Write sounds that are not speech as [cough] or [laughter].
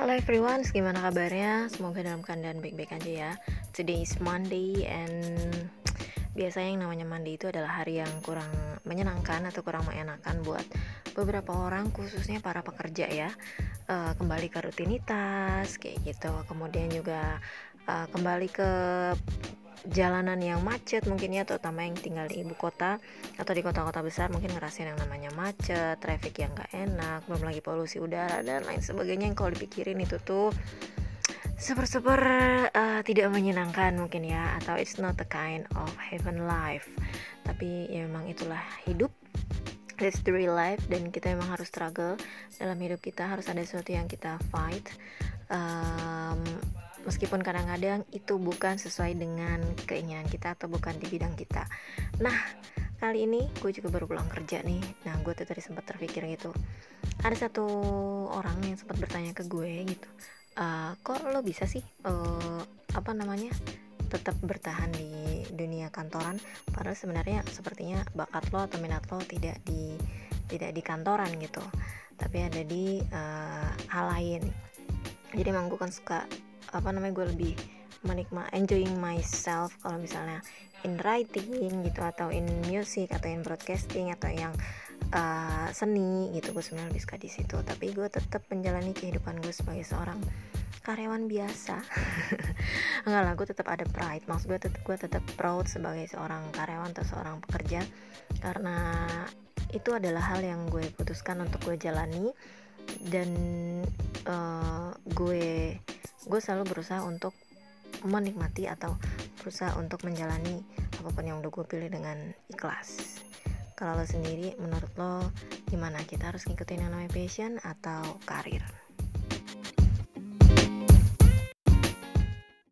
Halo everyone, gimana kabarnya? Semoga dalam keadaan baik-baik aja ya. Today is Monday and biasanya yang namanya Monday itu adalah hari yang kurang menyenangkan atau kurang mengenakan buat beberapa orang khususnya para pekerja ya. Uh, kembali ke rutinitas kayak gitu. Kemudian juga uh, kembali ke jalanan yang macet mungkin ya terutama yang tinggal di ibu kota atau di kota-kota besar mungkin ngerasain yang namanya macet, traffic yang gak enak, belum lagi polusi udara dan lain sebagainya. Yang kalau dipikirin itu tuh super-super uh, tidak menyenangkan mungkin ya atau it's not the kind of heaven life. Tapi ya memang itulah hidup. That's the real life dan kita memang harus struggle dalam hidup kita. Harus ada sesuatu yang kita fight um, meskipun kadang-kadang itu bukan sesuai dengan keinginan kita atau bukan di bidang kita. Nah kali ini gue juga baru pulang kerja nih. Nah gue tuh tadi sempat terpikir gitu. Ada satu orang yang sempat bertanya ke gue gitu uh, kok lo bisa sih uh, apa namanya tetap bertahan di dunia kantoran? Padahal sebenarnya sepertinya bakat lo atau minat lo tidak di tidak di kantoran gitu tapi ada di uh, hal lain. Jadi emang gue kan suka apa namanya gue lebih menikmati enjoying myself kalau misalnya in writing gitu atau in music atau in broadcasting atau yang uh, seni gitu gue sebenarnya lebih suka di situ. Tapi gue tetap menjalani kehidupan gue sebagai seorang karyawan biasa. [laughs] Enggak lah gue tetap ada pride. Maksud gue tetap gue tetap proud sebagai seorang karyawan atau seorang pekerja. Karena itu adalah hal yang gue putuskan untuk gue jalani. Dan uh, gue gue selalu berusaha untuk menikmati atau berusaha untuk menjalani apa pun yang udah gue pilih dengan ikhlas. Kalau lo sendiri menurut lo gimana? Kita harus ngikutin yang namanya passion atau karir